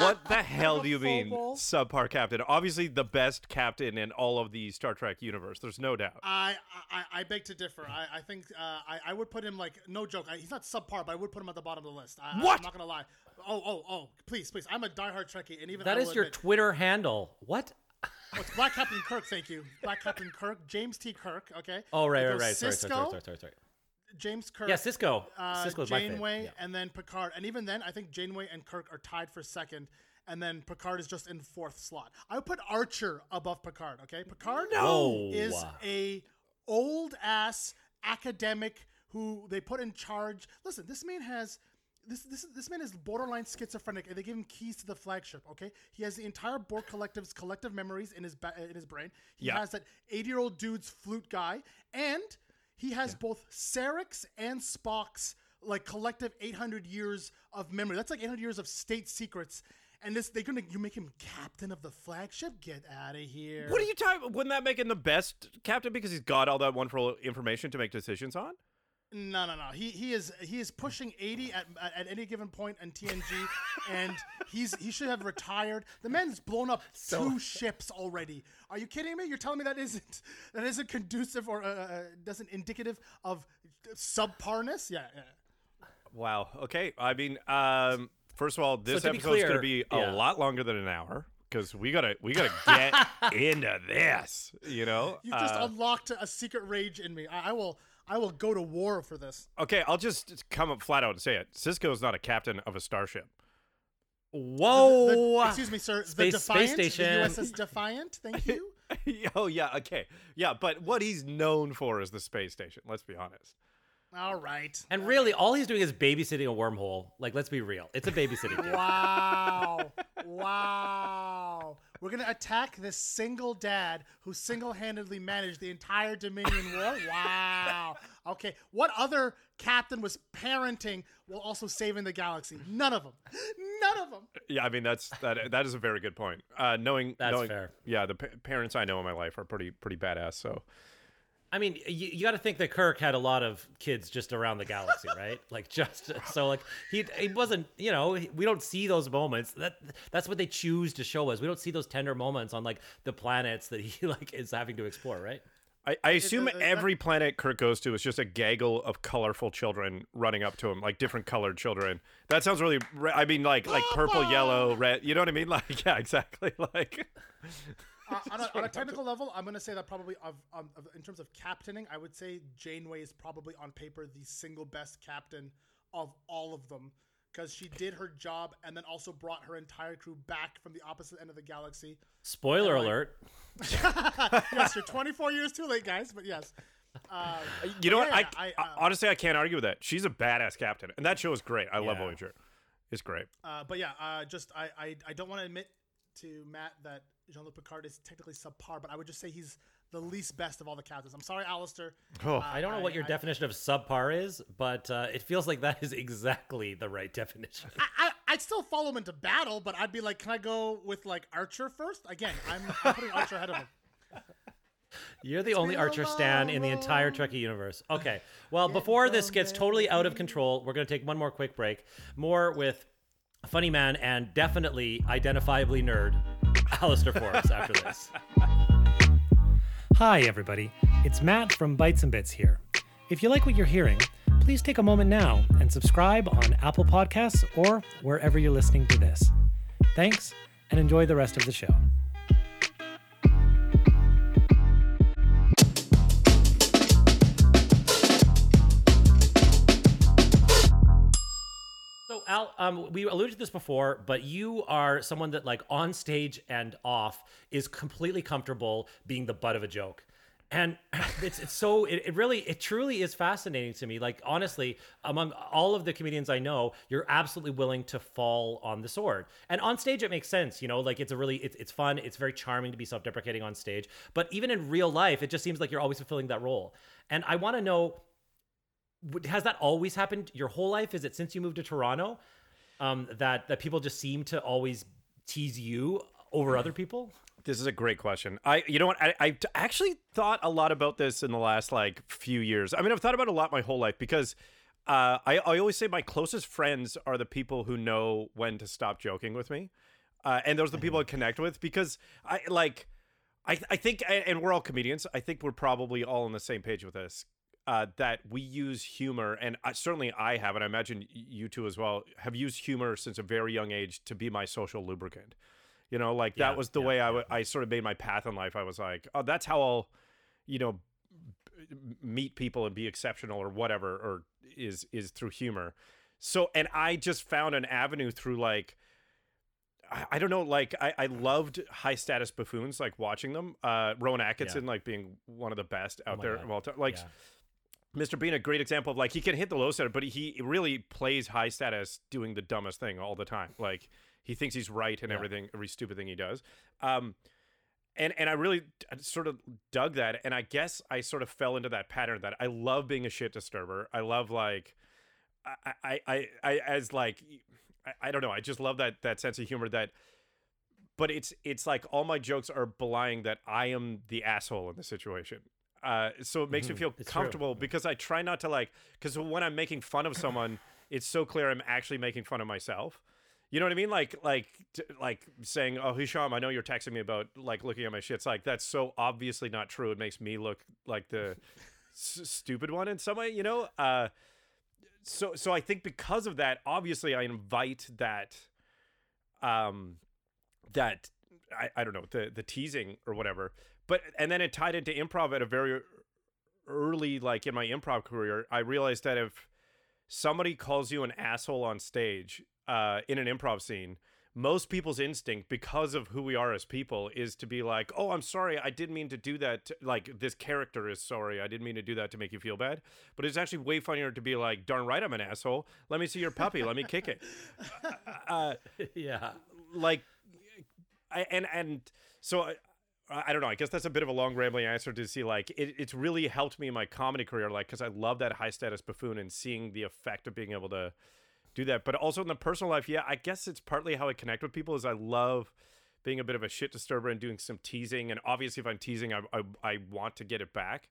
what *laughs* the hell do you mean bowl? subpar captain? Obviously, the best captain in all of the Star Trek universe. There's no doubt. I, I I beg to differ. I, I think uh, I I would put him like no joke. I, he's not subpar, but I would put him at the bottom of the list. I, What? I'm not gonna lie. Oh oh oh! Please please. I'm a diehard Trekkie, and even That I is your admit- Twitter handle. What? Oh, it's Black Captain Kirk. Thank you, Black Captain Kirk. James T. Kirk. Okay. Oh right, It right, goes right. Sorry, sorry, sorry, sorry, sorry, sorry. James Kirk. Yeah, Sisko. uh, Sisko's. Janeway, Yeah. and then Picard. And even then, I think Janeway and Kirk are tied for second, and then Picard is just in fourth slot. I would put Archer above Picard. Okay, Picard No. is a old ass academic who they put in charge. Listen, this man has. This, this, this man is borderline schizophrenic, and they give him keys to the flagship. Okay, he has the entire Borg collective's collective memories in his ba- in his brain. He Yeah. has that eighty-year-old dude's flute guy, and he has both Sarek's and Spock's like collective 800 years of memory. That's like 800 years of state secrets. And this, they're gonna you make him captain of the flagship. Get out of here. What are you talking? Wouldn't that make him the best captain because he's got all that wonderful information to make decisions on? No, no, no. He he is he is pushing 80 at, at, at any given point in TNG, and he's he should have retired. The man's blown up two ships already. Are you kidding me? You're telling me that isn't that isn't conducive or uh, uh, doesn't indicative of subparness? Yeah. yeah. Wow. Okay. I mean, um, first of all, this to be episode's going to be a yeah. lot longer than an hour because we gotta we gotta get *laughs* into this. You know. You just Uh, unlocked a secret rage in me. I, I will I will go to war for this. Okay, I'll just come up flat out and say it. Sisko's not a captain of a starship. Whoa! The- excuse me, sir. Space- the space Defiant, station. the USS Defiant. Thank you. *laughs* oh yeah, okay, yeah. But what he's known for is the space station. Let's be honest. All right. And really, all he's doing is babysitting a wormhole. Like, let's be real. It's a babysitting *laughs* game. Wow. wow. We're going to attack this single dad who single handedly managed the entire Dominion War. Wow. Okay. What other captain was parenting while also saving the galaxy? None of them. None of them. Yeah, I mean that's that. That is a very good point. Uh, knowing That's knowing, fair. Yeah, the pa- parents I know in my life are pretty pretty badass. So I mean, you, you got to think that Kirk had a lot of kids just around the galaxy, *laughs* right? like just so like he he wasn't, you know, we don't see those moments. That that's what they choose to show us. We don't see those tender moments on like the planets that he *laughs* like is having to explore, right? I, I assume every planet Kirk goes to is just a gaggle of colorful children running up to him, like different colored children. That sounds really. re- I mean, like like purple, yellow, red. You know what I mean? *laughs* Like yeah, exactly. Like Uh, on, a, on a technical level, I'm going to say that probably, of, um, of, in terms of captaining, I would say Janeway is probably on paper the single best captain of all of them because she did her job and then also brought her entire crew back from the opposite end of the galaxy. Spoiler And, like, alert. *laughs* yes, you're 24 years too late, guys, but yes. Uh, you know what? yeah, I, I, I- uh, honestly I can't argue with that. She's a badass captain, and that show is great. I love Voyager. It's great. Uh, but yeah, uh, just I, I, I don't want to admit to Matt that Jean-Luc Picard is technically subpar, but I would just say he's the least best of all the captains. I'm sorry, Alistair. Oh. Uh, I don't know what your I- definition of subpar is, but uh, it feels like that is exactly the right definition. I, I, I'd still follow him into battle, but I'd be like, can I go with like Archer first? Again, I'm, I'm putting Archer ahead of him. *laughs* You're the only been a Archer stan in the entire long- Trekkie universe. Okay. Well, before this gets totally out of control, we're going to take one more quick break. More with funny man and definitely identifiably nerd, Alistair Forrest after this. Hi, everybody. It's Matt from Bites and Bits here. If you like what you're hearing, please take a moment now and subscribe on Apple Podcasts or wherever you're listening to this. Thanks, and enjoy the rest of the show. Um, we alluded to this before, but you are someone that, like, on stage and off, is completely comfortable being the butt of a joke, and *laughs* it's it's so it, it really it truly is fascinating to me. Like, honestly, among all of the comedians I know, you're absolutely willing to fall on the sword, and on stage it makes sense. You know, like it's a really it's it's fun. It's very charming to be self-deprecating on stage, but even in real life, it just seems like you're always fulfilling that role. And I want to know has that always happened your whole life? Is it since you moved to Toronto um, that that people just seem to always tease you over other people? This is a great question. I, you know what? I, I actually thought a lot about this in the last like few years. I mean, I've thought about it a lot my whole life because uh, I, I always say my closest friends are the people who know when to stop joking with me, uh, and those are the people I *laughs* connect with because I like. I, I think, and we're all comedians. I think we're probably all on the same page with this. Uh, that we use humor, and I, certainly I have, and I imagine you two as well, have used humor since a very young age to be my social lubricant. You know, like Yeah, that was the yeah, way I yeah. w- I sort of made my path in life. I was like, oh, that's how I'll, you know, b- meet people and be exceptional or whatever, or is is through humor. So, and I just found an avenue through like, I, I don't know, like I, I loved high status buffoons, like watching them. Uh, Rowan Atkinson, like being one of the best out Oh there God. of all time. Like, Yeah. Mr. Bean, a great example of like he can hit the low status, but he really plays high status doing the dumbest thing all the time. Like he thinks he's right in Yeah. everything, every stupid thing he does. Um, and and I really sort of dug that, and I guess I sort of fell into that pattern that I love being a shit disturber. I love like, I I I, I as like, I, I don't know. I just love that that sense of humor that. But it's it's like all my jokes are belying that I am the asshole in the situation. Uh, so it makes me Mhm. feel It's true. comfortable because I try not to like because when I'm making fun of someone, it's so clear I'm actually making fun of myself. You know what I mean? Like like t- like saying, "Oh, Hisham, I know you're texting me about like looking at my shit." It's like that's so obviously not true. It makes me look like the *laughs* s- stupid one in some way. You know? Uh, so so I think because of that, obviously, I invite that um that I, I don't know the the teasing or whatever but and then it tied into improv at a very early, like in my improv career, I realized that if somebody calls you an asshole on stage uh, in an improv scene, most people's instinct, because of who we are as people, is to be like, "Oh, I'm sorry, I didn't mean to do that." to- Like this character is sorry, I didn't mean to do that to make you feel bad. But it's actually way funnier to be like, "Darn right, I'm an asshole. Let me see your puppy. Let me kick it." *laughs* Uh, yeah. like I, and and so I, I don't know. I guess that's a bit of a long rambling answer to see like it, it's really helped me in my comedy career, like because I love that high status buffoon and seeing the effect of being able to do that. But also in the personal life, yeah, I guess it's partly how I connect with people is I love being a bit of a shit disturber and doing some teasing. And obviously, if I'm teasing, I I, I want to get it back.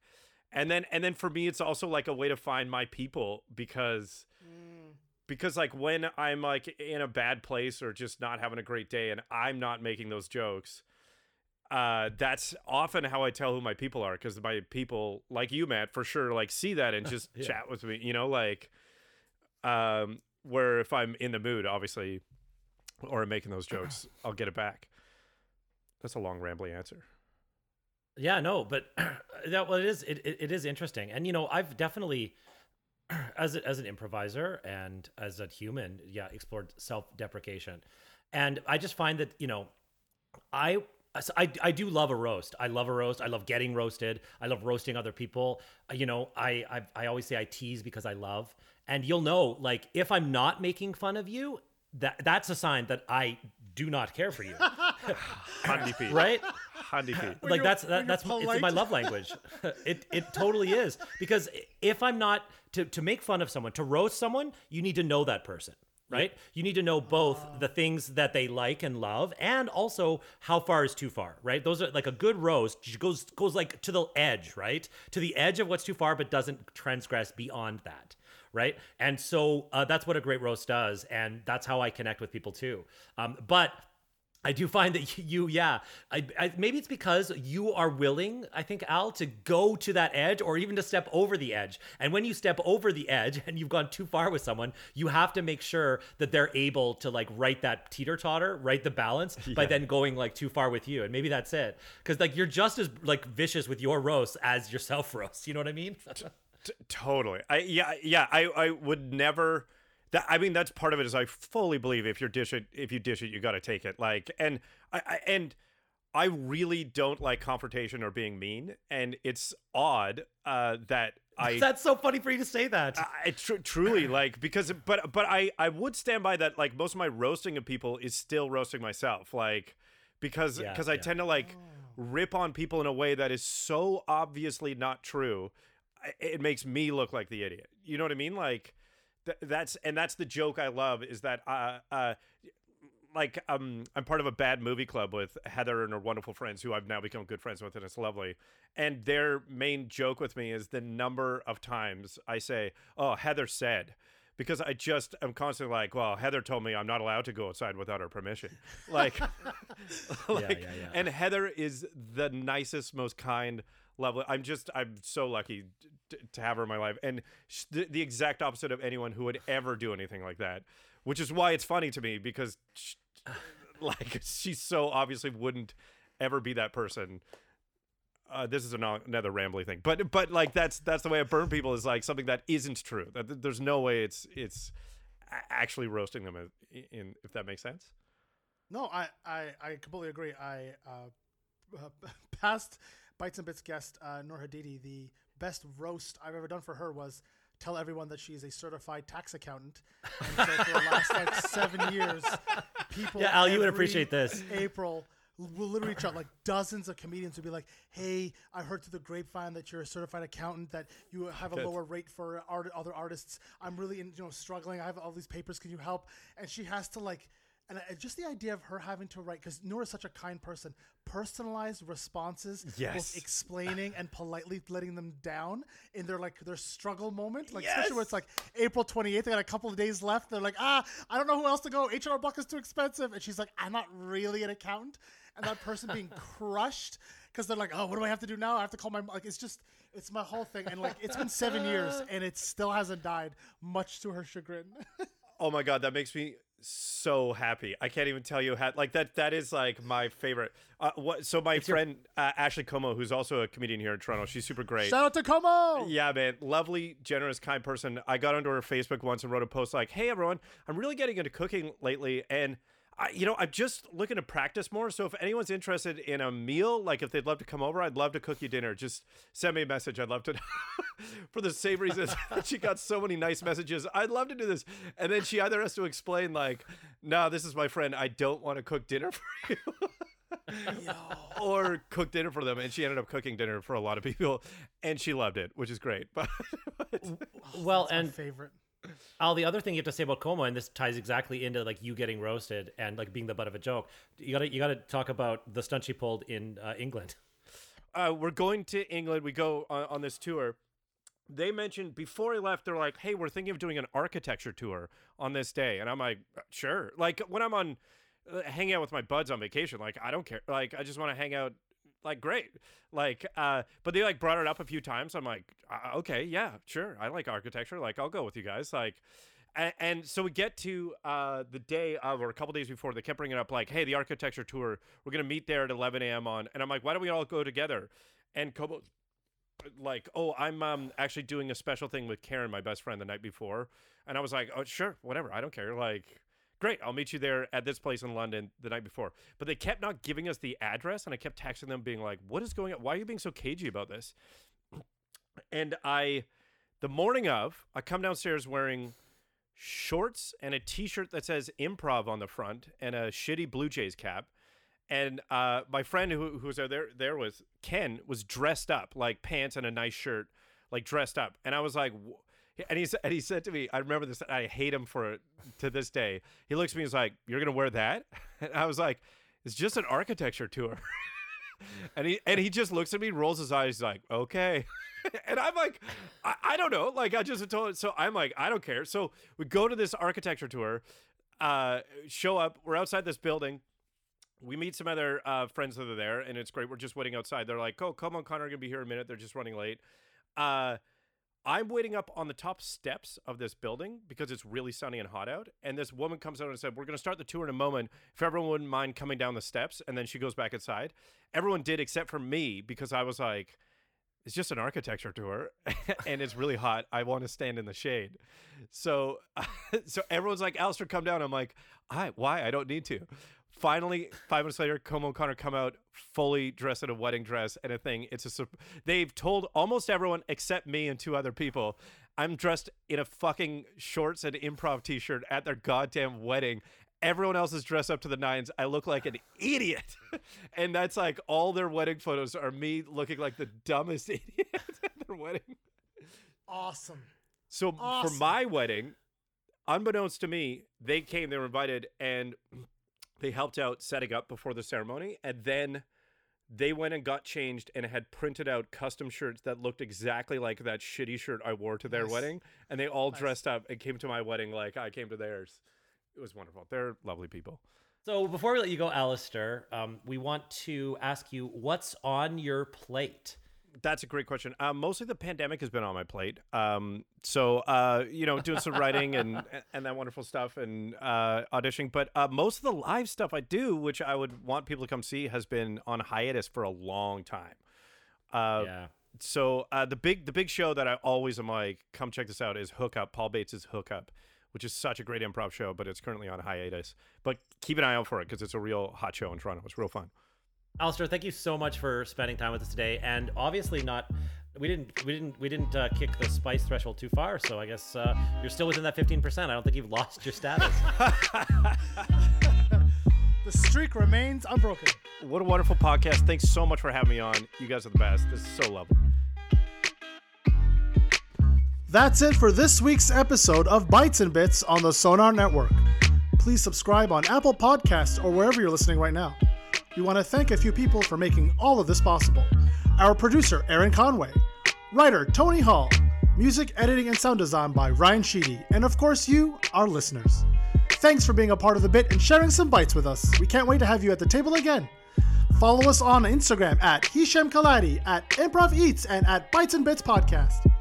And then and then for me, it's also like a way to find my people because mm. because like when I'm like in a bad place or just not having a great day and I'm not making those jokes, uh, that's often how I tell who my people are because my people like you, Matt, for sure, like see that and *laughs* just Yeah. chat with me, you know, like um, where if I'm in the mood, obviously, or making those jokes, *sighs* I'll get it back. That's a long rambling answer. Yeah, no, but *clears throat* that well, it is it, it, it is interesting, and you know, I've definitely, *clears throat* as a, as an improviser and as a human, yeah, explored self deprecation, and I just find that you know, I. so I, I do love a roast. I love a roast. I love getting roasted. I love roasting other people. Uh, You know, I, I I always say I tease because I love. And you'll know, like, if I'm not making fun of you, that that's a sign that I do not care for you, *laughs* Handy feet. right? Handy feet. like that's that, that's my- it's my love language. *laughs* *laughs* it it totally is because if I'm not to to make fun of someone, to roast someone, you need to know that person. Right? You need to know both the things that they like and love and also how far is too far, right? Those are like a good roast goes goes like to the edge, right? To the edge of what's too far but doesn't transgress beyond that, right? And so uh, that's what a great roast does and that's how I connect with people too. Um, but I do find that *laughs* you, yeah, I, I, maybe it's because you are willing, I think, Al, to go to that edge or even to step over the edge. And when you step over the edge *laughs* and you've gone too far with someone, you have to make sure that they're able to like right that teeter totter, right the balance *laughs* by then going like too far with you. And maybe that's it. Cause like you're just as like vicious with your roast as yourself roast. You know what I mean? T- totally. I yeah yeah. I I would never. That I mean, that's part of it. Is I fully believe if you dish it, if you dish it, you got to take it. Like, and I, I and I really don't like confrontation or being mean. And it's odd uh, that I *laughs* that's so funny for you to say that. I tr- truly like because but but I I would stand by that like most of my roasting of people is still roasting myself like because Yeah, because I yeah. tend to like rip on people in a way that is so obviously not true it makes me look like the idiot you know what I mean like th- that's and that's the joke I love is that uh uh like um I'm part of a bad movie club with Heather and her wonderful friends who I've now become good friends with and it's lovely. And their main joke with me is the number of times I say, "Oh, Heather said." Because I just am constantly like, well, Heather told me I'm not allowed to go outside without her permission. Like, *laughs* *laughs* like yeah, yeah. and Heather is the nicest, most kind, lovely. I'm just, I'm so lucky t- to have her in my life, and sh- the, the exact opposite of anyone who would ever do anything like that. Which is why it's funny to me because, *sighs* like, she so obviously wouldn't ever be that person. Uh, this is an, another rambly thing, but but like that's that's the way I burn people is like something that isn't true. That there's no way it's it's actually roasting them in, in if that makes sense. No, I, I, I completely agree. I uh, *laughs* uh, Bites and Bits guest uh, Noor Hadidi, the best roast I've ever done for her was tell everyone that she's a certified tax accountant. And so for the last like *laughs* seven years, people Yeah, Al, you would appreciate this. April will literally reach out like dozens of comedians would be like, "Hey, I heard through the grapevine that you're a certified accountant, that you have a lower rate for art- other artists. I'm really, in, you know, struggling. I have all these papers. Can you help?" And she has to like, and just the idea of her having to write because Noor is such a kind person, personalized responses, Yes. both explaining and politely letting them down in their like their struggle moment, like especially where it's like April 28th, they got a couple of days left. They're like, ah, I don't know who else to go. H&R Block is too expensive, and she's like, I'm not really an accountant, and that person being *laughs* crushed because they're like, oh, what do I have to do now? I have to call my like. It's just, it's my whole thing, and like, it's been seven years, and it still hasn't died, much to her chagrin. *laughs* Oh my god, that makes me so happy. I can't even tell you how like that that is like my favorite. Uh, what so my friend uh, Ashley Como who's also a comedian here in Toronto. She's super great. Shout out to Como. Yeah, man. Lovely, generous, kind person. I got onto her Facebook once and wrote a post like, "Hey, everyone, I'm really getting into cooking lately, and I, you know, I'm just looking to practice more. So if anyone's interested in a meal, like if they'd love to come over, I'd love to cook you dinner. Just send me a message. I'd love to. *laughs* For the same reasons, *laughs* she got so many nice messages. I'd love to do this, and then she either has to explain like, "No, this is my friend. I don't want to cook dinner *laughs* for you." or cook dinner for them and she ended up cooking dinner for a lot of people and she loved it which is great but, but Well, and favorite. Al, the other thing you have to say about Como, and this ties exactly into like you getting roasted and like being the butt of a joke. You gotta you gotta talk about the stunt she pulled in uh, England. *laughs* uh, we're going to England. We go on, on this tour. They mentioned before I left, they're like, "Hey, we're thinking of doing an architecture tour on this day," and I'm like, "Sure." Like when I'm on uh, hanging out with my buds on vacation, like I don't care. Like I just want to hang out. Like great, like uh, but they like brought it up a few times. I'm like, uh, okay, yeah, sure. I like architecture. Like I'll go with you guys. Like, and, so we get to uh, the day of, or a couple days before, they kept bringing it up, like, hey, the architecture tour, we're going to meet there at 11 a.m. on. And I'm like, why don't we all go together? And Como, like, oh, I'm um, actually doing a special thing with Karen, my best friend, the night before. And I was like, oh, sure, whatever. I don't care. Like, great. I'll meet you there at this place in London the night before. But they kept not giving us the address. And I kept texting them, being like, what is going on? Why are you being so cagey about this? And I, the morning of, I come downstairs wearing shorts and a t-shirt that says improv on the front and a shitty blue jays cap and uh, my friend who, who was there there was ken was dressed up like pants and a nice shirt like dressed up and i was like and he said and he said to me i remember this i hate him for to this day he looks at me he's like you're gonna wear that *laughs* and i was like it's just an architecture tour *laughs* and he and he just looks at me, rolls his eyes, like, okay. *laughs* and I'm like, I, I don't know. Like I just told so I'm like, I don't care. So we go to this architecture tour, uh, show up, we're outside this building. We meet some other uh, friends that are there, and it's great. We're just waiting outside. They're like, "Oh, come on, Connor, gonna be here in a minute." They're just running late. Uh, I'm waiting up on the top steps of this building because it's really sunny and hot out. And this woman comes out and said, We're going to start the tour in a moment. If everyone wouldn't mind coming down the steps. And then she goes back inside. Everyone did except for me because I was like, It's just an architecture tour *laughs* and it's really hot. I want to stand in the shade. So, *laughs* so everyone's like, Alistair, come down. I'm like, I, why? I don't need to. Finally, five minutes later, Como and Connor come out fully dressed in a wedding dress and a thing. It's a they've told almost everyone except me and two other people. I'm dressed in a fucking shorts and improv t-shirt at their goddamn wedding. Everyone else is dressed up to the nines. I look like an idiot. *laughs* and that's like all their wedding photos are me looking like the dumbest *laughs* idiot at their wedding. Awesome. So for my wedding, unbeknownst to me, they came, they were invited, and they helped out setting up before the ceremony. And then they went and got changed and had printed out custom shirts that looked exactly like that shitty shirt I wore to their Nice. wedding. And they all dressed up and came to my wedding like I came to theirs. It was wonderful. They're lovely people. So before we let you go, Alistair, um, we want to ask you what's on your plate. That's a great question. Um, mostly the pandemic has been on my plate. Um, so uh, you know, doing some writing and *laughs* and that wonderful stuff and uh, auditioning. But uh, most of the live stuff I do, which I would want people to come see, has been on hiatus for a long time. Uh, yeah. So uh, the big the big show that I always am like, come check this out is Hookup. Paul Bates's Hookup, which is such a great improv show, but it's currently on hiatus. But keep an eye out for it because it's a real hot show in Toronto. It's real fun. Alistair, thank you so much for spending time with us today. And obviously not we didn't we didn't we didn't uh, kick the spice threshold too far, so I guess uh, you're still within that 15%. I don't think you've lost your status. *laughs* The streak remains unbroken. What a wonderful podcast. Thanks so much for having me on. You guys are the best. This is so lovely. That's it for this week's episode of Bites and Bits on the Sonar Network. Please subscribe on Apple Podcasts or wherever you're listening right now. We want to thank a few people for making all of this possible. Our producer, Aaron Conway, writer, Tony Hall, music editing and sound design by Ryan Sheedy, and of course, you, our listeners. Thanks for being a part of the bit and sharing some bites with us. We can't wait to have you at the table again. Follow us on Instagram at Hisham Kelati, at Improv Eats, and at Bites and Bits Podcast.